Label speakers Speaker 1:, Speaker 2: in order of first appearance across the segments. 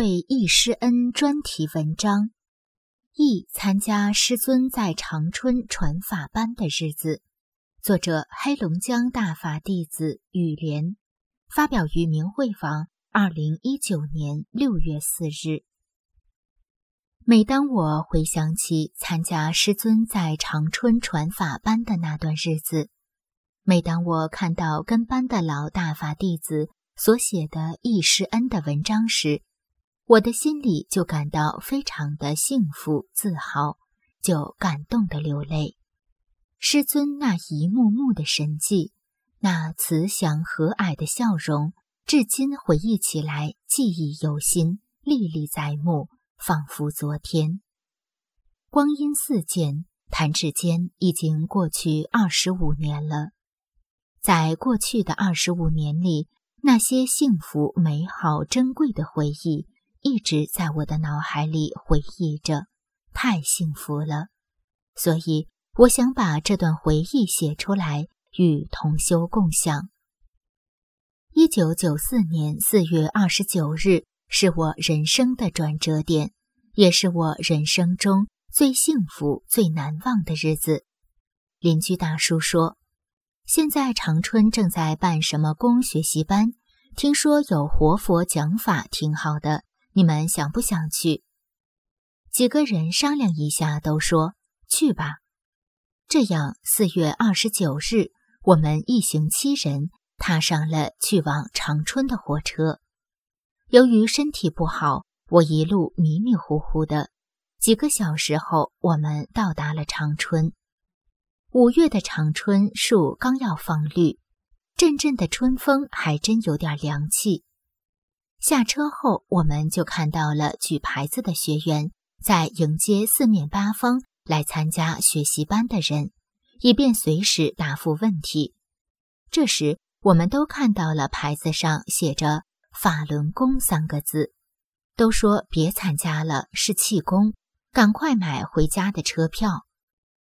Speaker 1: 为易师恩专题文章：忆参加师尊在长春传法班的日子。作者：黑龙江大法弟子雨莲，发表于明慧网，二零一九年六月四日。每当我回想起参加师尊在长春传法班的那段日子，每当我看到跟班的老大法弟子，所写的易师恩的文章时，我的心里就感到非常的幸福自豪，就感动的流泪。师尊那一幕幕的神迹，那慈祥和蔼的笑容，至今回忆起来记忆犹新，历历在目，仿佛昨天。光阴似箭，弹指间已经过去二十五年了。在过去的二十五年里，那些幸福、美好、珍贵的回忆，一直在我的脑海里回忆着，太幸福了。所以，我想把这段回忆写出来，与同修共享。一九九四年四月二十九日是我人生的转折点，也是我人生中最幸福、最难忘的日子。邻居大叔说。现在长春正在办什么工学习班？听说有活佛讲法，挺好的。你们想不想去？几个人商量一下，都说去吧。这样，四月二十九日，我们一行七人踏上了去往长春的火车。由于身体不好，我一路迷迷糊糊的。几个小时后，我们到达了长春。五月的长春树刚要放绿，阵阵的春风还真有点凉气。下车后，我们就看到了举牌子的学员在迎接四面八方来参加学习班的人，以便随时答复问题。这时，我们都看到了牌子上写着“法轮功”三个字，都说别参加了，是气功，赶快买回家的车票。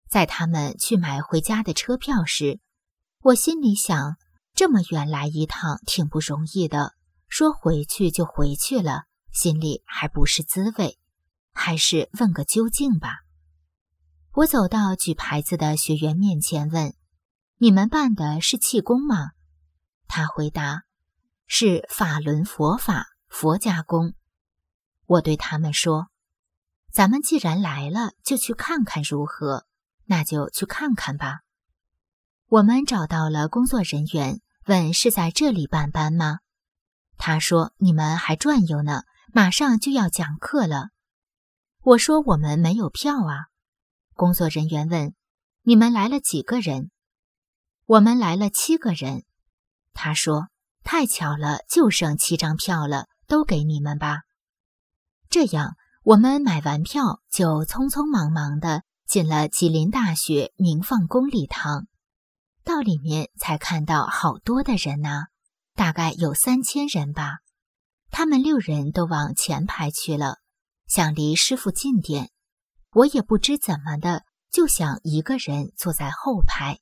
Speaker 1: 在他们去买回家的车票时，我心里想：这么远来一趟挺不容易的，说回去就回去了，心里还不是滋味，还是问个究竟吧。我走到举牌子的学员面前问：“你们办的是气功吗？”他回答：“是法轮佛法，佛家功。”我对他们说：“咱们既然来了，就去看看如何。”那就去看看吧。我们找到了工作人员，问是在这里办班吗？他说：“你们还转悠呢，马上就要讲课了。”我说：“我们没有票啊。”工作人员问：“你们来了几个人？”我们来了七个人。他说：“太巧了，就剩七张票了，都给你们吧。”这样，我们买完票就匆匆忙忙的。进了吉林大学明放宫礼堂，到里面才看到好多的人呢，大概有三千人吧。他们六人都往前排去了，想离师傅近点。我也不知怎么的，就想一个人坐在后排。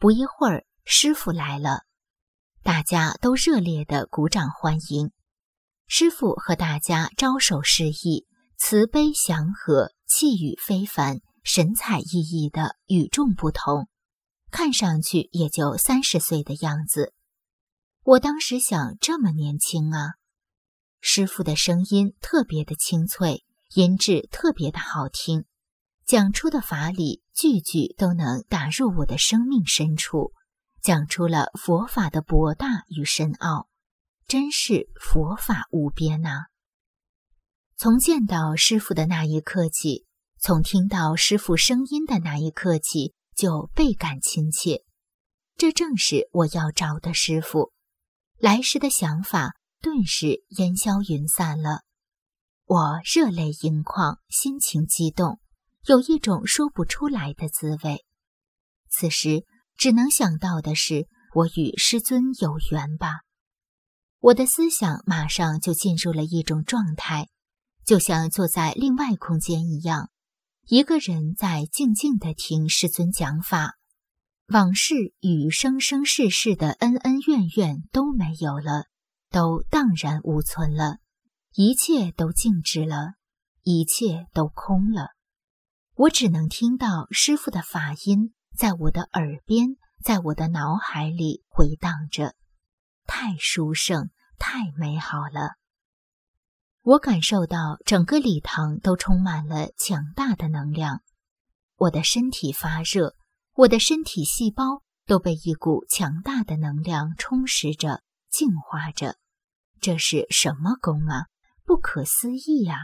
Speaker 1: 不一会儿，师傅来了，大家都热烈的鼓掌欢迎。师傅和大家招手示意，慈悲祥和。气宇非凡，神采奕奕的，与众不同，看上去也就三十岁的样子。我当时想，这么年轻啊！师傅的声音特别的清脆，音质特别的好听，讲出的法理句句都能打入我的生命深处，讲出了佛法的博大与深奥，真是佛法无边呐！从见到师傅的那一刻起，从听到师傅声音的那一刻起，就倍感亲切。这正是我要找的师傅。来时的想法顿时烟消云散了。我热泪盈眶，心情激动，有一种说不出来的滋味。此时只能想到的是，我与师尊有缘吧。我的思想马上就进入了一种状态，就像坐在另外空间一样，一个人在静静的听师尊讲法，往事与生生世世的恩恩怨怨都没有了，都荡然无存了。一切都静止了，一切都空了。我只能听到师傅的法音在我的耳边，在我的脑海里回荡着，太殊胜，太美好了。我感受到整个礼堂都充满了强大的能量，我的身体发热，我的身体细胞都被一股强大的能量充实着、净化着。这是什么功啊？不可思议呀！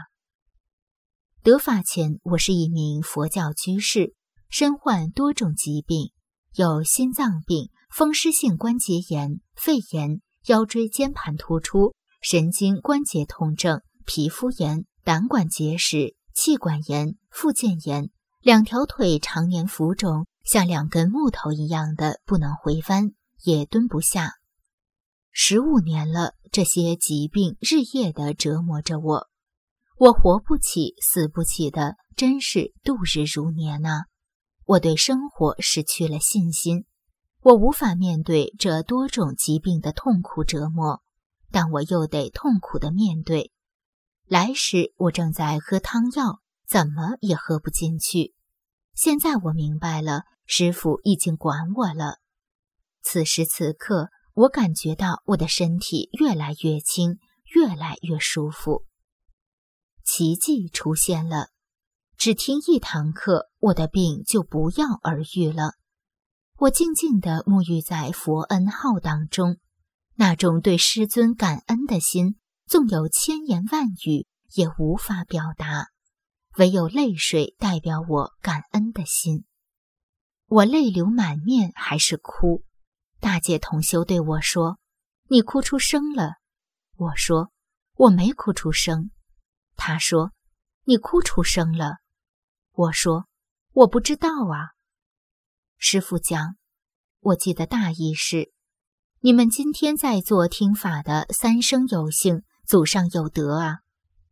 Speaker 1: 得法前，我是一名佛教居士，身患多种疾病，有心脏病、风湿性关节炎、肺炎、腰椎间盘突出、神经关节痛症、皮肤炎、胆管结石、气管炎、附件炎，两条腿常年浮肿，像两根木头一样的不能回弯，也蹲不下。十五年了，这些疾病日夜的折磨着我，我活不起，死不起的，真是度日如年呐！我对生活失去了信心，我无法面对这多种疾病的痛苦折磨，但我又得痛苦的面对。来时我正在喝汤药，怎么也喝不进去。现在我明白了，师傅已经管我了。此时此刻。我感觉到我的身体越来越轻，越来越舒服。奇迹出现了，只听一堂课，我的病就不药而愈了。我静静地沐浴在佛恩浩荡中，那种对师尊感恩的心，纵有千言万语也无法表达，唯有泪水代表我感恩的心。我泪流满面，还是哭。大姐同修对我说：“你哭出声了。”我说：“我没哭出声。”她说：“你哭出声了。”我说：“我不知道啊。”师傅讲，我记得大意是：你们今天在座听法的三生有幸，祖上有德啊！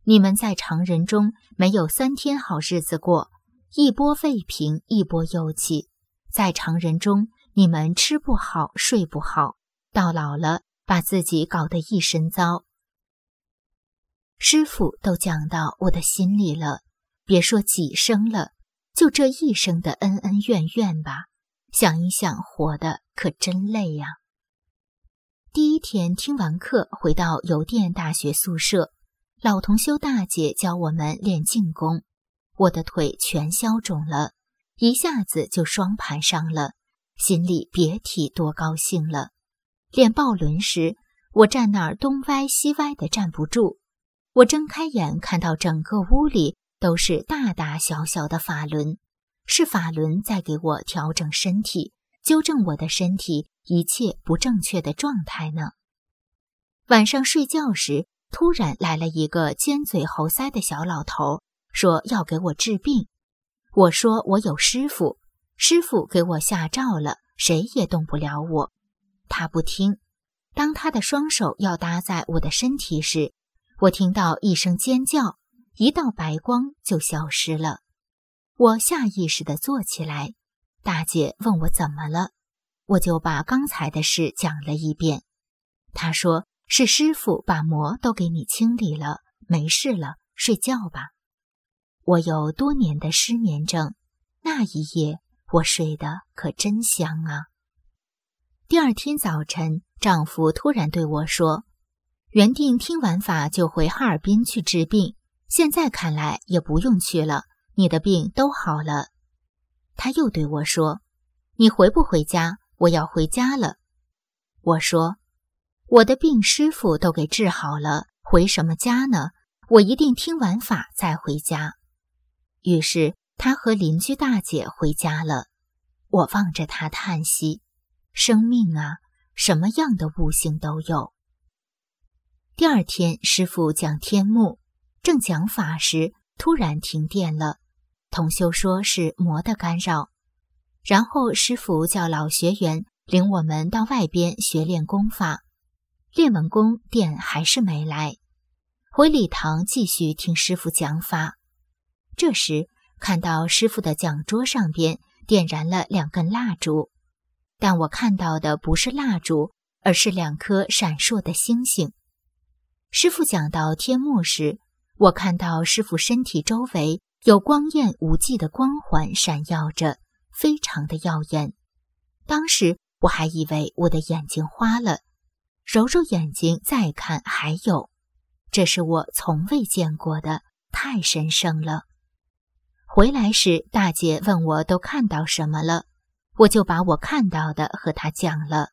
Speaker 1: 你们在常人中没有三天好日子过，一波未平，一波又起，在常人中。你们吃不好，睡不好，到老了把自己搞得一身糟。师傅都讲到我的心里了，别说几生了，就这一生的恩恩怨怨吧。想一想，活的可真累呀。第一天听完课，回到邮电大学宿舍，老同修大姐教我们练静功，我的腿全消肿了，一下子就双盘上了。心里别提多高兴了。练抱轮时，我站那儿东歪西歪的站不住。我睁开眼，看到整个屋里都是大大小小的法轮，是法轮在给我调整身体，纠正我的身体一切不正确的状态呢。晚上睡觉时，突然来了一个尖嘴猴腮的小老头，说要给我治病。我说我有师傅。师傅给我下诏了，谁也动不了我。他不听。当他的双手要搭在我的身体时，我听到一声尖叫，一道白光就消失了。我下意识地坐起来。大姐问我怎么了，我就把刚才的事讲了一遍。她说：“是师傅把魔都给你清理了，没事了，睡觉吧。”我有多年的失眠症，那一夜。我睡得可真香啊！第二天早晨，丈夫突然对我说：“原定听完法就回哈尔滨去治病，现在看来也不用去了，你的病都好了。”他又对我说：“你回不回家？我要回家了。”我说：“我的病师傅都给治好了，回什么家呢？我一定听完法再回家。”于是。他和邻居大姐回家了，我望着他叹息。生命啊，什么样的悟性都有。第二天，师傅讲天目，正讲法时，突然停电了。同修说是魔的干扰。然后师傅叫老学员领我们到外边学练功法。练完功，电还是没来。回礼堂继续听师傅讲法。这时看到师傅的讲桌上边点燃了两根蜡烛，但我看到的不是蜡烛，而是两颗闪烁的星星。师傅讲到天幕时，我看到师傅身体周围有光艳无际的光环闪耀着，非常的耀眼。当时我还以为我的眼睛花了，揉揉眼睛再看，还有，这是我从未见过的，太神圣了。回来时，大姐问我都看到什么了，我就把我看到的和她讲了。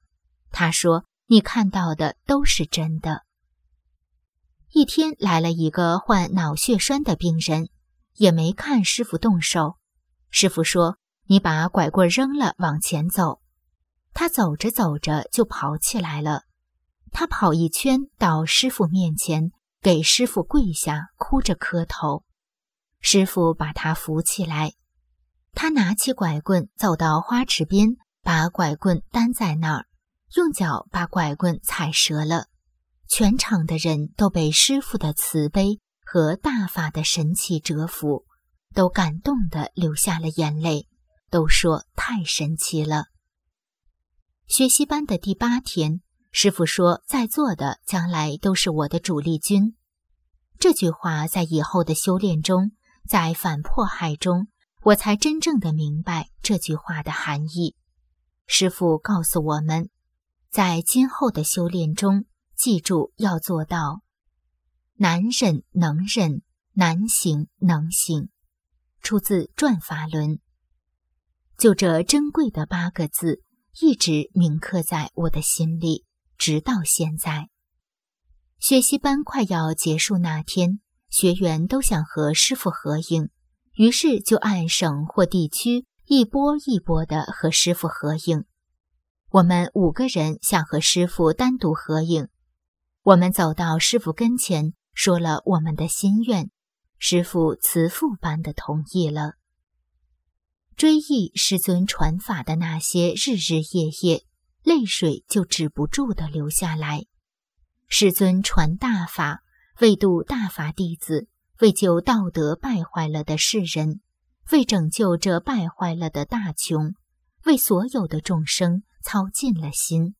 Speaker 1: 她说：“你看到的都是真的。”一天来了一个患脑血栓的病人，也没看师傅动手。师傅说：“你把拐棍扔了，往前走。”他走着走着就跑起来了。他跑一圈到师傅面前，给师傅跪下，哭着磕头。师傅把他扶起来。他拿起拐棍，走到花池边，把拐棍担在那儿，用脚把拐棍踩折了。全场的人都被师傅的慈悲和大法的神奇折服，都感动的流下了眼泪，都说太神奇了。学习班的第八天，师傅说：“在座的将来都是我的主力军。”这句话在以后的修炼中，在反迫害中，我才真正的明白这句话的含义。师傅告诉我们，在今后的修炼中。记住要做到，难忍能忍，难行能行。出自《转法轮》，就这珍贵的八个字，一直铭刻在我的心里，直到现在。学习班快要结束那天，学员都想和师傅合影，于是就按省或地区一波一波的和师傅合影。我们五个人想和师傅单独合影。我们走到师傅跟前，说了我们的心愿，师傅慈父般的同意了。追忆师尊传法的那些日日夜夜，泪水就止不住的流下来。师尊传大法，为度大法弟子，为救道德败坏了的世人，为拯救这败坏了的大穷，为所有的众生操尽了心。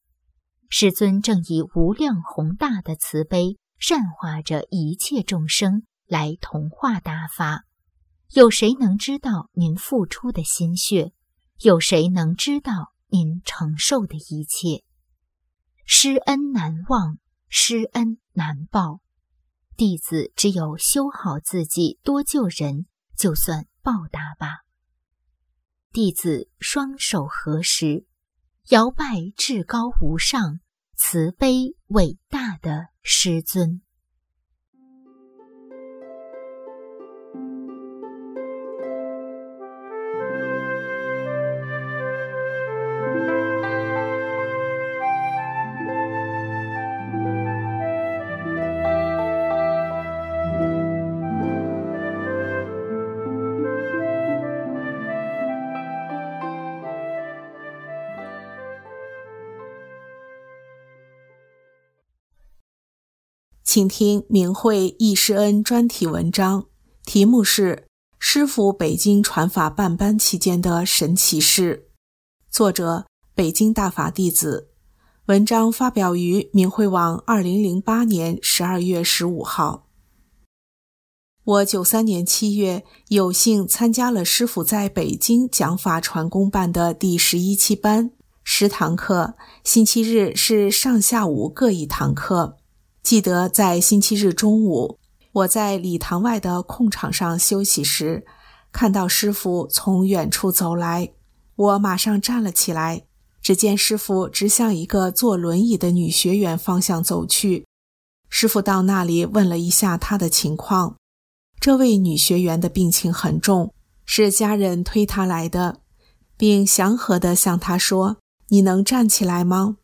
Speaker 1: 师尊正以无量宏大的慈悲善化着一切众生，来同化大法。有谁能知道您付出的心血？有谁能知道您承受的一切？师恩难忘，师恩难报。弟子只有修好自己，多救人，就算报答吧。弟子双手合十。摇拜至高无上、慈悲伟大的师尊。
Speaker 2: 请听明慧易师恩专题文章，题目是《师傅北京传法办班期间的神奇事》，作者北京大法弟子。文章发表于明慧网，二零零八年十二月十五号。我九三年七月有幸参加了师傅在北京讲法传功办的第十一期班，十堂课，星期日是上下午各一堂课。记得在星期日中午，我在礼堂外的空场上休息时，看到师傅从远处走来，我马上站了起来。只见师傅直向一个坐轮椅的女学员方向走去。师傅到那里问了一下她的情况，这位女学员的病情很重，是家人推她来的，并祥和地向她说：“你能站起来吗？”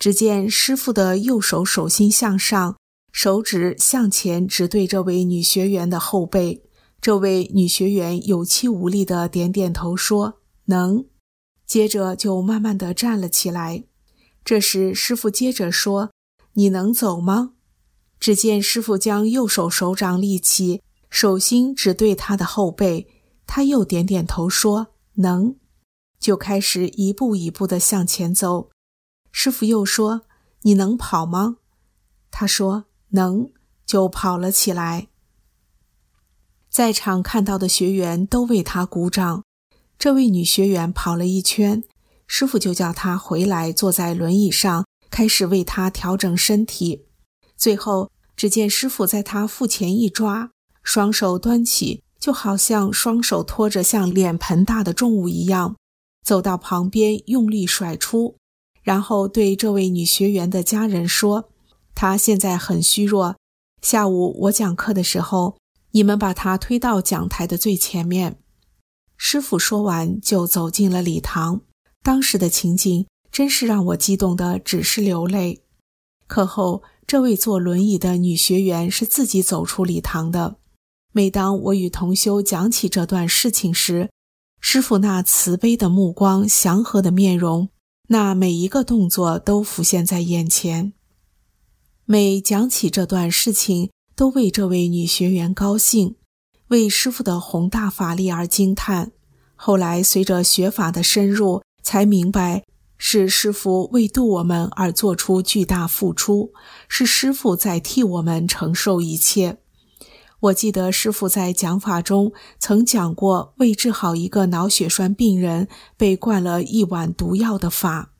Speaker 2: 只见师傅的右手手心向上，手指向前，直对这位女学员的后背。这位女学员有气无力地点点头，说：“能。”接着就慢慢地站了起来。这时，师傅接着说：“你能走吗？”只见师傅将右手手掌立起，手心指对他的后背。他又点点头说：“能。”就开始一步一步地向前走。师傅又说：“你能跑吗？”他说：“能。”就跑了起来。在场看到的学员都为他鼓掌。这位女学员跑了一圈，师傅就叫她回来，坐在轮椅上，开始为她调整身体。最后，只见师傅在她腹前一抓，双手端起，就好像双手托着像脸盆大的重物一样，走到旁边，用力甩出，然后对这位女学员的家人说：“她现在很虚弱，下午我讲课的时候。”你们把她推到讲台的最前面。师傅说完，就走进了礼堂。当时的情景真是让我激动的只是流泪。课后，这位坐轮椅的女学员是自己走出礼堂的。每当我与同修讲起这段事情时，师傅那慈悲的目光、祥和的面容，那每一个动作都浮现在眼前。每讲起这段事情，都为这位女学员高兴，为师傅的宏大法力而惊叹。后来随着学法的深入，才明白是师傅为度我们而做出巨大付出，是师傅在替我们承受一切。我记得师傅在讲法中曾讲过，为治好一个脑血栓病人被灌了一碗毒药的法，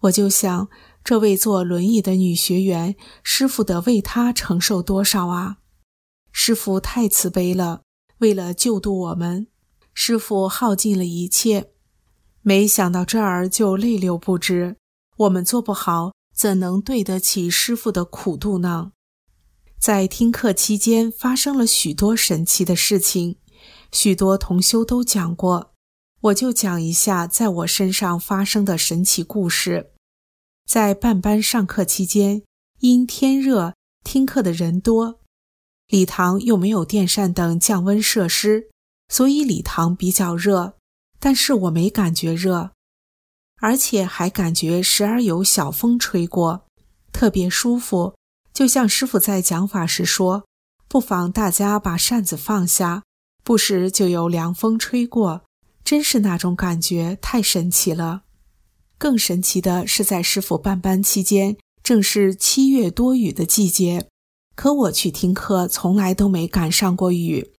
Speaker 2: 我就想。这位坐轮椅的女学员，师傅得为她承受多少啊？师傅太慈悲了，为了救度我们，师傅耗尽了一切。没想到这儿就泪流不止。我们做不好，怎能对得起师傅的苦度呢？在听课期间，发生了许多神奇的事情，许多同修都讲过，我就讲一下在我身上发生的神奇故事。在半班上课期间，因天热，听课的人多，礼堂又没有电扇等降温设施，所以礼堂比较热。但是我没感觉热，而且还感觉时而有小风吹过，特别舒服。就像师傅在讲法时说：“不妨大家把扇子放下，不时就有凉风吹过，真是那种感觉太神奇了。”更神奇的是，在师傅办班期间，正是七月多雨的季节，可我去听课从来都没赶上过雨。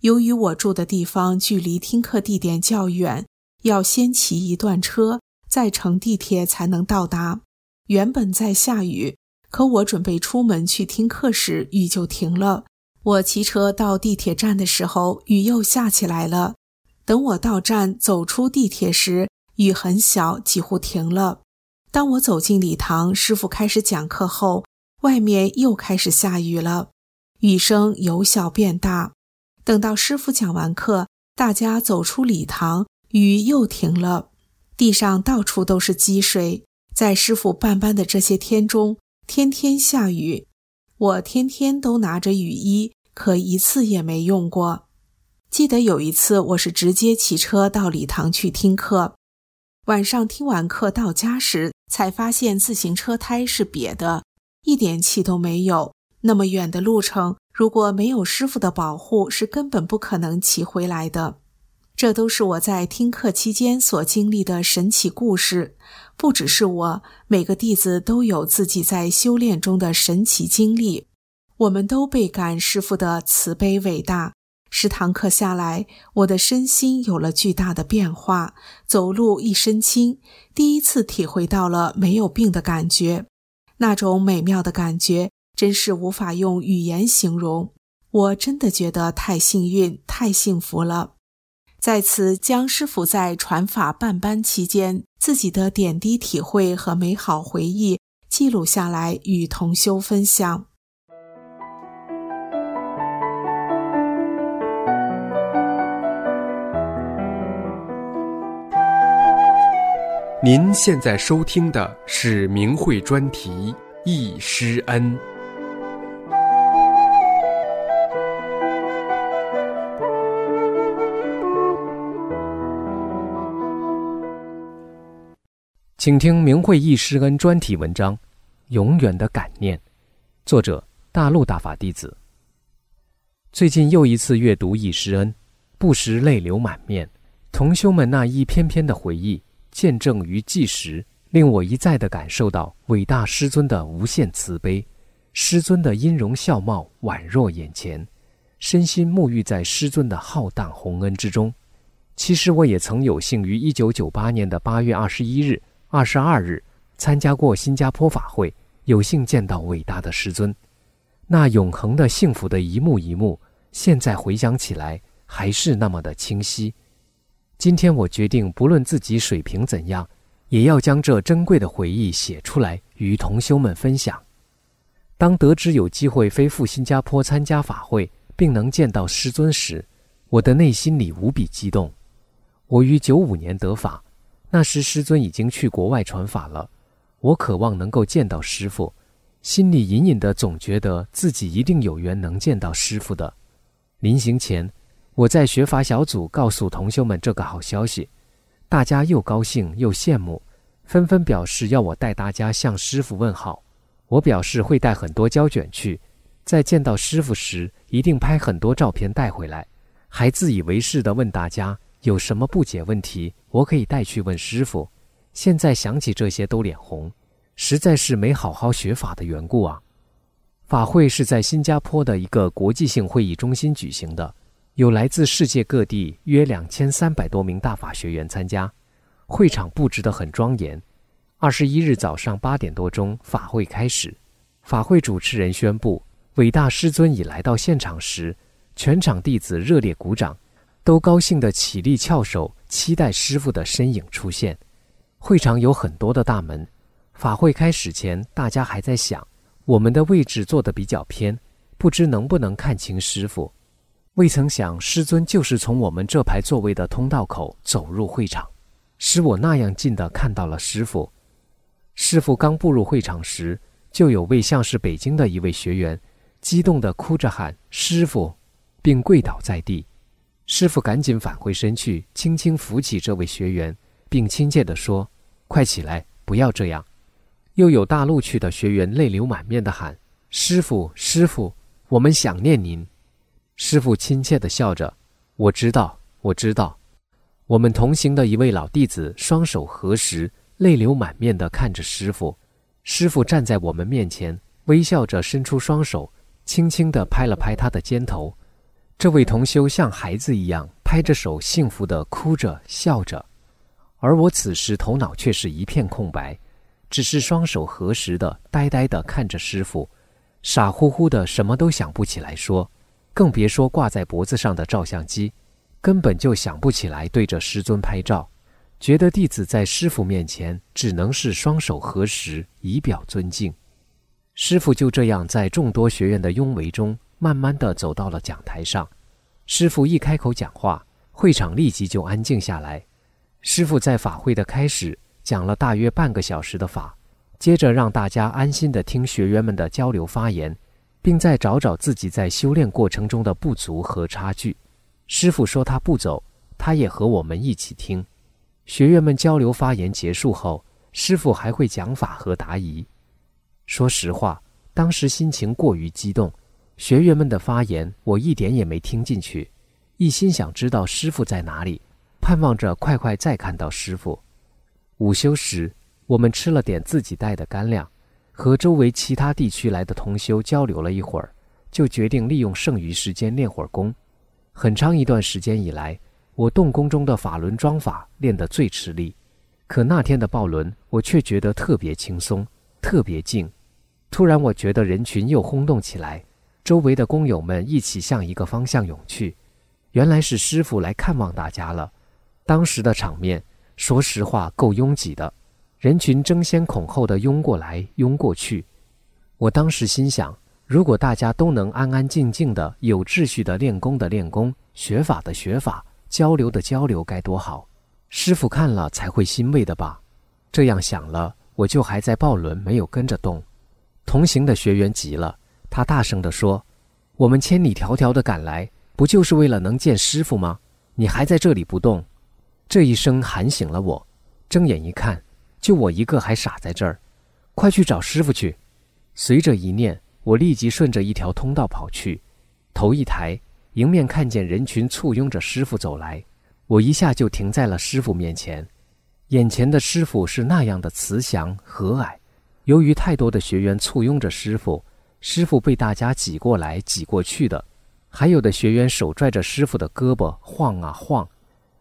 Speaker 2: 由于我住的地方距离听课地点较远，要先骑一段车，再乘地铁才能到达。原本在下雨，可我准备出门去听课时，雨就停了。我骑车到地铁站的时候，雨又下起来了。等我到站，走出地铁时，雨很小，几乎停了。当我走进礼堂，师傅开始讲课后，外面又开始下雨了，雨声由小变大。等到师傅讲完课，大家走出礼堂，雨又停了，地上到处都是积水。在师傅办班的这些天中，天天下雨，我天天都拿着雨衣，可一次也没用过。记得有一次，我是直接骑车到礼堂去听课。晚上听完课到家时，才发现自行车胎是瘪的，一点气都没有。那么远的路程，如果没有师傅的保护，是根本不可能骑回来的。这都是我在听课期间所经历的神奇故事。不只是我，每个弟子都有自己在修炼中的神奇经历。我们都倍感师傅的慈悲伟大。十堂课下来，我的身心有了巨大的变化，走路一身轻，第一次体会到了没有病的感觉，那种美妙的感觉真是无法用语言形容。我真的觉得太幸运、太幸福了。在此，将师傅在传法办班期间自己的点滴体会和美好回忆记录下来，与同修分享。
Speaker 3: 您现在收听的是明慧专题《易师恩》。
Speaker 4: 请听明慧易师恩专题文章《永远的感念》，作者大陆大法弟子。最近又一次阅读易师恩，不时泪流满面。同修们那一篇篇的回忆。见证与纪实，令我一再地感受到伟大师尊的无限慈悲，师尊的音容笑貌宛若眼前，身心沐浴在师尊的浩荡宏恩之中。其实我也曾有幸于一九九八年的八月二十一日、二十二日参加过新加坡法会，有幸见到伟大的师尊，那永恒的幸福的一幕一幕，现在回想起来还是那么的清晰。今天我决定，不论自己水平怎样，也要将这珍贵的回忆写出来，与同修们分享。当得知有机会飞赴新加坡参加法会，并能见到师尊时，我的内心里无比激动。我于九五年得法，那时师尊已经去国外传法了。我渴望能够见到师父，心里隐隐的总觉得自己一定有缘能见到师父的。临行前。我在学法小组告诉同修们这个好消息，大家又高兴又羡慕，纷纷表示要我带大家向师傅问好。我表示会带很多胶卷去，在见到师傅时一定拍很多照片带回来，还自以为是地问大家有什么不解问题，我可以带去问师傅。现在想起这些都脸红，实在是没好好学法的缘故啊。法会是在新加坡的一个国际性会议中心举行的。有来自世界各地约两千三百多名大法学员参加，会场布置得很庄严。二十一日早上八点多钟，法会开始。法会主持人宣布，伟大师尊已来到现场时，全场弟子热烈鼓掌，都高兴地起立翘首，期待师傅的身影出现。会场有很多的大门。法会开始前，大家还在想，我们的位置坐得比较偏，不知能不能看清师傅。未曾想，师尊就是从我们这排座位的通道口走入会场，使我那样近的看到了师傅。师傅刚步入会场时，就有位像是北京的一位学员，激动地哭着喊“师傅”，并跪倒在地。师傅赶紧返回身去，轻轻扶起这位学员，并亲切地说：“快起来，不要这样。”又有大陆去的学员泪流满面的喊：“师傅，师傅，我们想念您。”师傅亲切地笑着：“我知道，我知道。”我们同行的一位老弟子双手合十，泪流满面地看着师傅。师傅站在我们面前，微笑着伸出双手，轻轻地拍了拍他的肩头。这位同修像孩子一样拍着手，幸福地哭着笑着。而我此时头脑却是一片空白，只是双手合十的呆呆地看着师傅，傻乎乎的什么都想不起来说。更别说挂在脖子上的照相机，根本就想不起来对着师尊拍照，觉得弟子在师傅面前只能是双手合十以表尊敬。师傅就这样在众多学员的拥围中，慢慢的走到了讲台上。师傅一开口讲话，会场立即就安静下来。师傅在法会的开始讲了大约半个小时的法，接着让大家安心的听学员们的交流发言。并再找找自己在修炼过程中的不足和差距。师傅说他不走，他也和我们一起听。学员们交流发言结束后，师傅还会讲法和答疑。说实话，当时心情过于激动，学员们的发言我一点也没听进去，一心想知道师傅在哪里，盼望着快快再看到师傅。午休时，我们吃了点自己带的干粮。和周围其他地区来的同修交流了一会儿，就决定利用剩余时间练会儿功。很长一段时间以来，我动功中的法轮桩法练得最吃力，可那天的抱轮，我却觉得特别轻松，特别静。突然，我觉得人群又轰动起来，周围的工友们一起向一个方向涌去，原来是师傅来看望大家了。当时的场面，说实话够拥挤的。人群争先恐后的拥过来，拥过去。我当时心想，如果大家都能安安静静的、有秩序的练功的练功、学法的学法、交流的交流，该多好！师傅看了才会欣慰的吧？这样想了，我就还在抱轮，没有跟着动。同行的学员急了，他大声地说：“我们千里迢迢的赶来，不就是为了能见师傅吗？你还在这里不动？”这一声喊醒了我，睁眼一看，就我一个还傻在这儿。快去找师傅去！随着一念，我立即顺着一条通道跑去，头一抬，迎面看见人群簇拥着师傅走来，我一下就停在了师傅面前。眼前的师傅是那样的慈祥和蔼。由于太多的学员簇拥着师傅，师傅被大家挤过来挤过去的，还有的学员手拽着师傅的胳膊晃啊晃，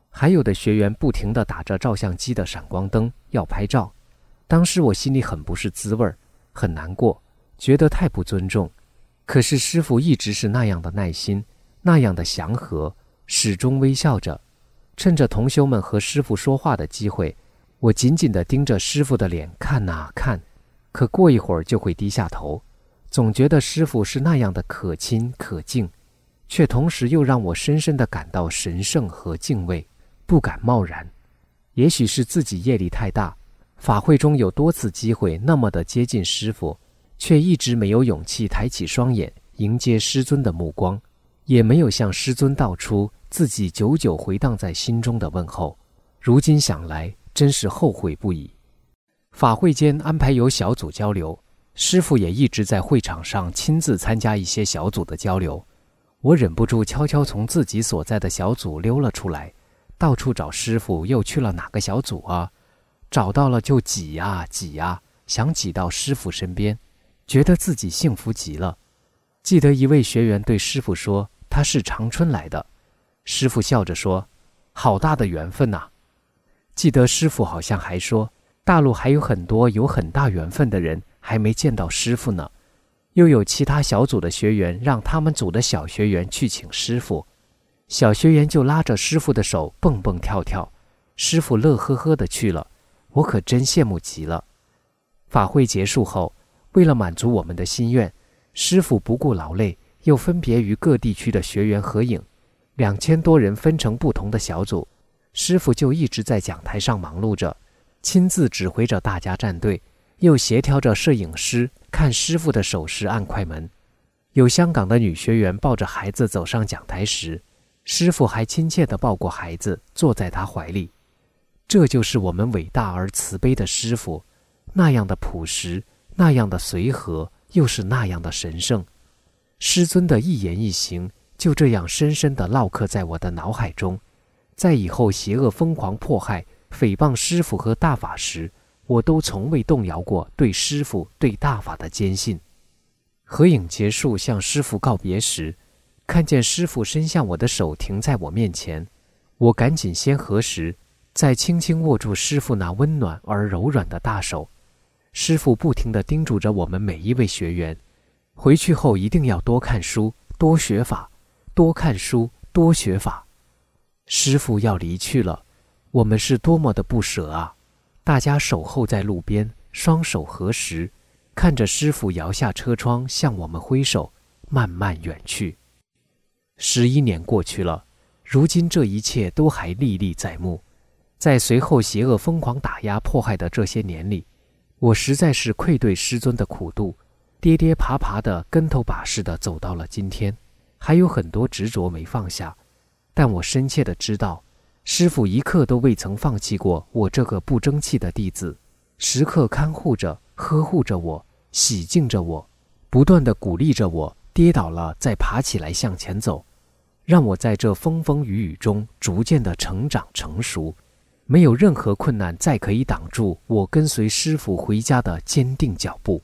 Speaker 4: 还有的学员不停地打着照相机的闪光灯要拍照。当时我心里很不是滋味儿，很难过，觉得太不尊重。可是师傅一直是那样的耐心，那样的祥和，始终微笑着。趁着同修们和师傅说话的机会，我紧紧地盯着师傅的脸看呐看。可过一会儿就会低下头，总觉得师傅是那样的可亲可敬，却同时又让我深深的感到神圣和敬畏，不敢贸然。也许是自己业力太大。法会中有多次机会那么的接近师傅，却一直没有勇气抬起双眼迎接师尊的目光，也没有向师尊道出自己久久回荡在心中的问候。如今想来，真是后悔不已。法会间安排有小组交流，师傅也一直在会场上亲自参加一些小组的交流。我忍不住悄悄从自己所在的小组溜了出来，到处找师傅，又去了哪个小组啊？找到了就挤呀挤呀，想挤到师傅身边，觉得自己幸福极了。记得一位学员对师傅说：“他是长春来的。”师傅笑着说：“好大的缘分呐！”记得师傅好像还说：“大陆还有很多有很大缘分的人还没见到师傅呢。”又有其他小组的学员让他们组的小学员去请师傅，小学员就拉着师傅的手蹦蹦跳跳，师傅乐呵呵的去了。我可真羡慕极了。法会结束后，为了满足我们的心愿，师傅不顾劳累，又分别与各地区的学员合影。两千多人分成不同的小组，师傅就一直在讲台上忙碌着，亲自指挥着大家站队，又协调着摄影师看师傅的手势按快门。有香港的女学员抱着孩子走上讲台时，师傅还亲切地抱过孩子，坐在他怀里。这就是我们伟大而慈悲的师傅，那样的朴实，那样的随和，又是那样的神圣。师尊的一言一行就这样深深地烙刻在我的脑海中，在以后邪恶疯狂迫害、诽谤师傅和大法时，我都从未动摇过对师傅、对大法的坚信。合影结束，向师傅告别时，看见师傅伸向我的手停在我面前，我赶紧先合十。再轻轻握住师傅那温暖而柔软的大手，师傅不停地叮嘱着我们每一位学员：回去后一定要多看书、多学法，多看书、多学法。师傅要离去了，我们是多么的不舍啊！大家守候在路边，双手合十，看着师傅摇下车窗向我们挥手，慢慢远去。十一年过去了，如今这一切都还历历在目。在随后邪恶疯狂打压迫害的这些年里，我实在是愧对师尊的苦度，跌跌爬爬的跟头把式的走到了今天，还有很多执着没放下。但我深切的知道，师傅一刻都未曾放弃过我这个不争气的弟子，时刻看护着、呵护着我，洗净着我，不断的鼓励着我，跌倒了再爬起来向前走，让我在这风风雨雨中逐渐的成长成熟。没有任何困难再可以挡住我跟随师傅回家的坚定脚步。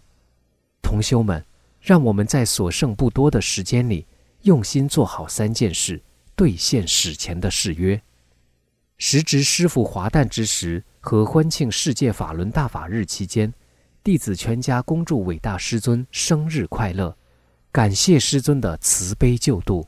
Speaker 4: 同修们，让我们在所剩不多的时间里，用心做好三件事，兑现史前的誓约。时值师傅华诞之时和欢庆世界法轮大法日期间，弟子全家恭祝伟大师尊生日快乐，感谢师尊的慈悲救度。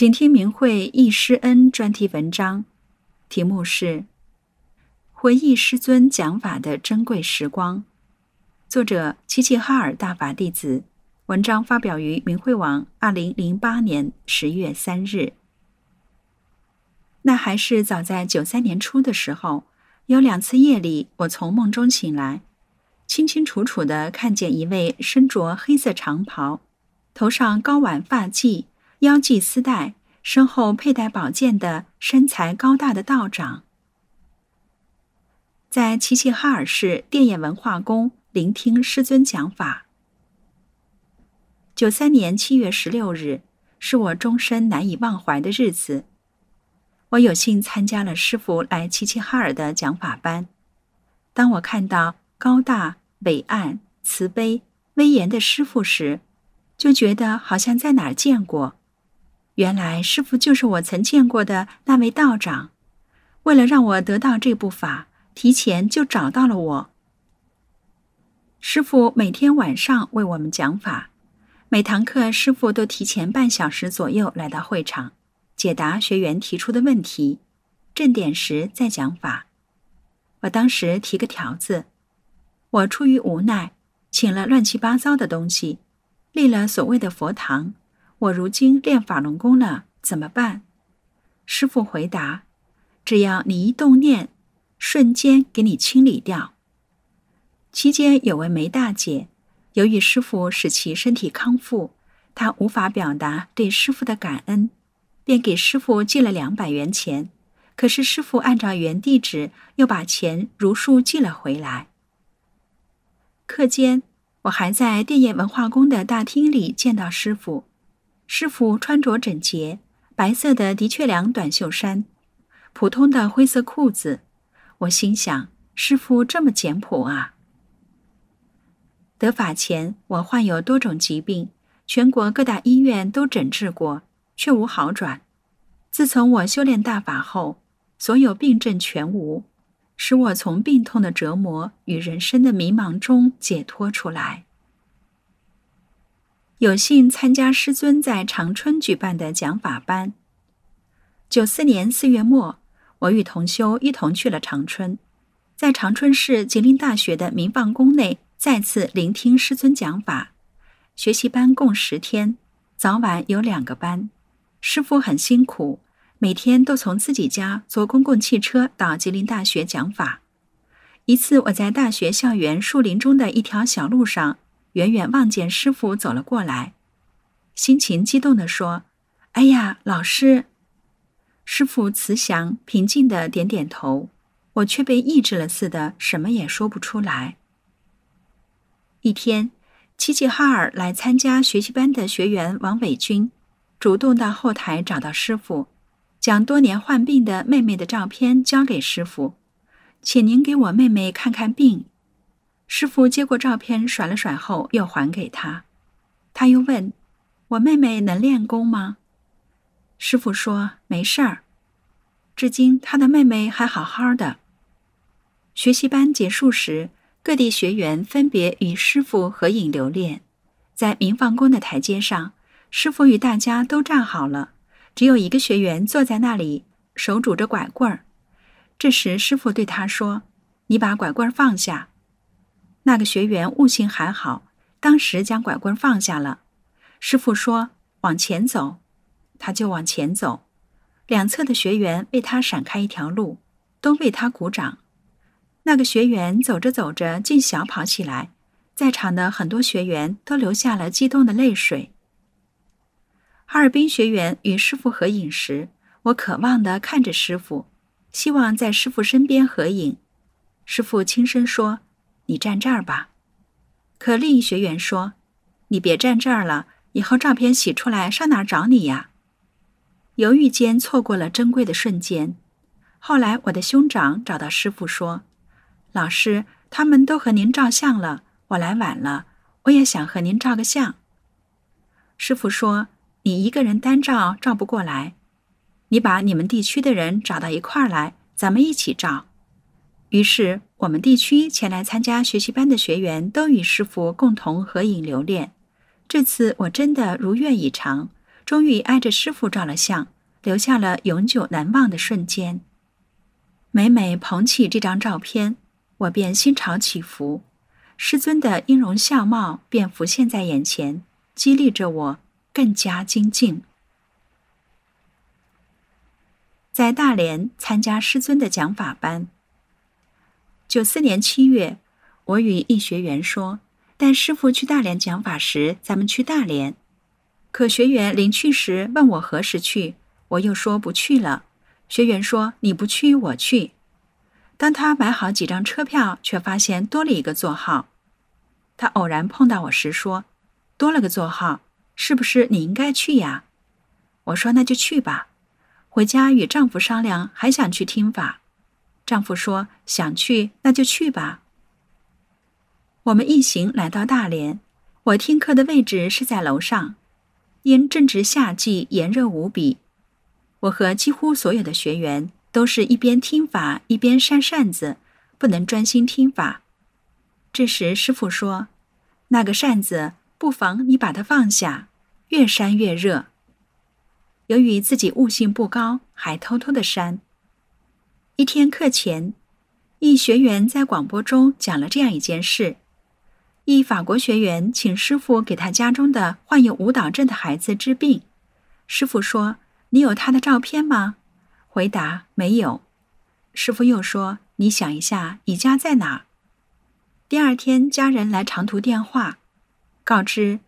Speaker 5: 请听明慧忆师恩专题文章，题目是《回忆师尊讲法的珍贵时光》，作者齐齐哈尔大法弟子。文章发表于明慧网，二零零八年十月三日。那还是早在九三年初的时候，有两次夜里，我从梦中醒来，清清楚楚的看见一位身着黑色长袍，头上高挽发髻，腰系丝带，身后佩戴宝剑的身材高大的道长，在齐齐哈尔市电眼文化宫聆听师尊讲法。九三年七月十六日，是我终身难以忘怀的日子。我有幸参加了师傅来齐齐哈尔的讲法班。当我看到高大、伟岸、慈悲、威严的师傅时，就觉得好像在哪儿见过。原来师傅就是我曾见过的那位道长。为了让我得到这部法，提前就找到了我。师傅每天晚上为我们讲法。每堂课，师傅都提前半小时左右来到会场，解答学员提出的问题。正点时再讲法。我当时提个条子，我出于无奈，请了乱七八糟的东西，立了所谓的佛堂。我如今练法轮功了，怎么办？师傅回答：只要你一动念，瞬间给你清理掉。期间有位梅大姐。由于师傅使其身体康复，她无法表达对师傅的感恩，便给师傅寄了两百元钱。可是师傅按照原地址又把钱如数寄了回来。课间，我还在电业文化宫的大厅里见到师傅。师傅穿着整洁，白色的的确良短袖衫，普通的灰色裤子。我心想，师傅这么简朴啊。得法前，我患有多种疾病，全国各大医院都诊治过，却无好转。自从我修炼大法后，所有病症全无，使我从病痛的折磨与人生的迷茫中解脱出来。有幸参加师尊在长春举办的讲法班。九四年四月末，我与同修一同去了长春，在长春市吉林大学的民放宫内。再次聆听师尊讲法，学习班共十天，早晚有两个班。师傅很辛苦，每天都从自己家坐公共汽车到吉林大学讲法。一次，我在大学校园树林中的一条小路上，远远望见师傅走了过来，心情激动地说：“哎呀，老师！”师傅慈祥平静的点点头，我却被抑制了似的，什么也说不出来。一天，齐齐哈尔来参加学习班的学员王伟军，主动到后台找到师傅，将多年患病的妹妹的照片交给师傅，请您给我妹妹看看病。师傅接过照片，甩了甩后又还给他。他又问：“我妹妹能练功吗？”师傅说：“没事儿，至今他的妹妹还好好的。”学习班结束时。各地学员分别与师傅合影留念，在明放宫的台阶上，师傅与大家都站好了，只有一个学员坐在那里，手拄着拐棍儿。这时，师傅对他说：“你把拐棍放下。”那个学员悟性还好，当时将拐棍放下了。师傅说：“往前走。”他就往前走，两侧的学员为他闪开一条路，都为他鼓掌。那个学员走着走着，竟小跑起来，在场的很多学员都流下了激动的泪水。哈尔滨学员与师傅合影时，我渴望地看着师傅，希望在师傅身边合影。师傅轻声说：“你站这儿吧。”可另一学员说：“你别站这儿了，以后照片洗出来，上哪儿找你呀？”犹豫间错过了珍贵的瞬间。后来我的兄长找到师傅说。老师，他们都和您照相了，我来晚了，我也想和您照个相。师傅说：“你一个人单照照不过来，你把你们地区的人找到一块儿来，咱们一起照。”于是，我们地区前来参加学习班的学员都与师傅共同合影留念。这次我真的如愿以偿，终于挨着师傅照了相，留下了永久难忘的瞬间。每每捧起这张照片，我便心潮起伏，师尊的音容笑貌便浮现在眼前，激励着我更加精进。在大连参加师尊的讲法班。九四年七月，我与一学员说：“带师傅去大连讲法时，咱们去大连。”可学员临去时问我何时去，我又说不去了。学员说：“你不去，我去。”当他买好几张车票，却发现多了一个座号。他偶然碰到我时说：“多了个座号，是不是你应该去呀？”我说：“那就去吧。”回家与丈夫商量，还想去听法。丈夫说：“想去，那就去吧。”我们一行来到大连，我听课的位置是在楼上。因正值夏季，炎热无比，我和几乎所有的学员都是一边听法一边扇扇子，不能专心听法。这时师傅说：“那个扇子，不妨你把它放下，越扇越热。”由于自己悟性不高，还偷偷的扇。一天课前，一学员在广播中讲了这样一件事：一法国学员请师傅给他家中的患有舞蹈症的孩子治病。师傅说：“你有他的照片吗？”回答：“没有。”师傅又说：“你想一下，你家在哪？”第二天，家人来长途电话，告知：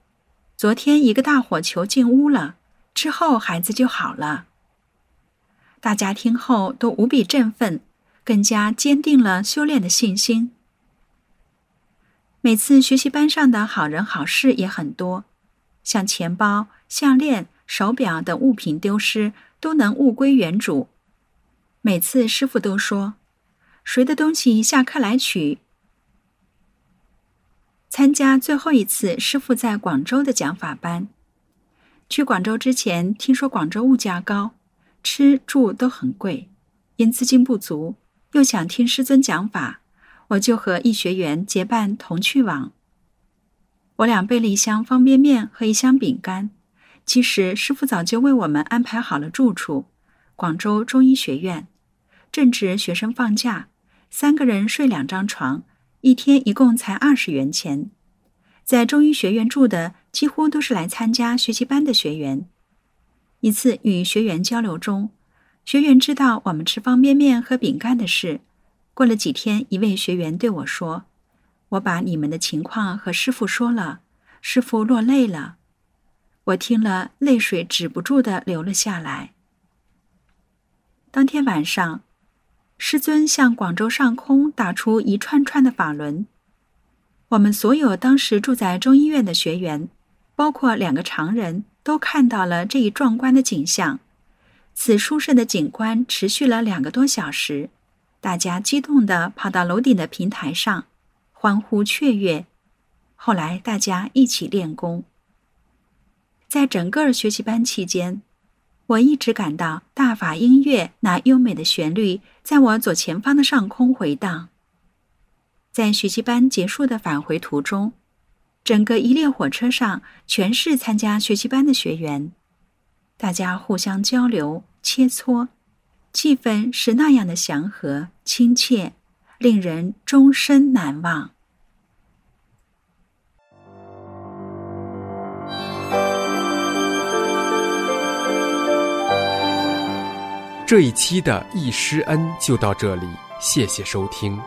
Speaker 5: 昨天一个大火球进屋了。之后，孩子就好了。大家听后都无比振奋，更加坚定了修炼的信心。每次学习班上的好人好事也很多，像钱包、项链、手表等物品丢失，都能物归原主。每次师傅都说：“谁的东西下课来取。”参加最后一次师傅在广州的讲法班。去广州之前，听说广州物价高，吃住都很贵，因资金不足，又想听师尊讲法，我就和一学员结伴同去往。我俩备了一箱方便面和一箱饼干。其实师傅早就为我们安排好了住处，广州中医学院。正值学生放假，三个人睡两张床，一天一共才二十元钱。在中医学院住的几乎都是来参加学习班的学员。一次与学员交流中，学员知道我们吃方便面和饼干的事。过了几天，一位学员对我说：“我把你们的情况和师傅说了，师傅落泪了。”我听了，泪水止不住的流了下来。当天晚上，师尊向广州上空打出一串串的法轮。我们所有当时住在中医院的学员，包括两个常人，都看到了这一壮观的景象。此殊胜的景观持续了两个多小时，大家激动地跑到楼顶的平台上，欢呼雀跃。后来大家一起练功。在整个学习班期间，我一直感到大法音乐那优美的旋律在我左前方的上空回荡。在学习班结束的返回途中，整个一列火车上全是参加学习班的学员，大家互相交流切磋，气氛是那样的祥和亲切，令人终身难忘。
Speaker 3: 这一期的易师恩就到这里，谢谢收听。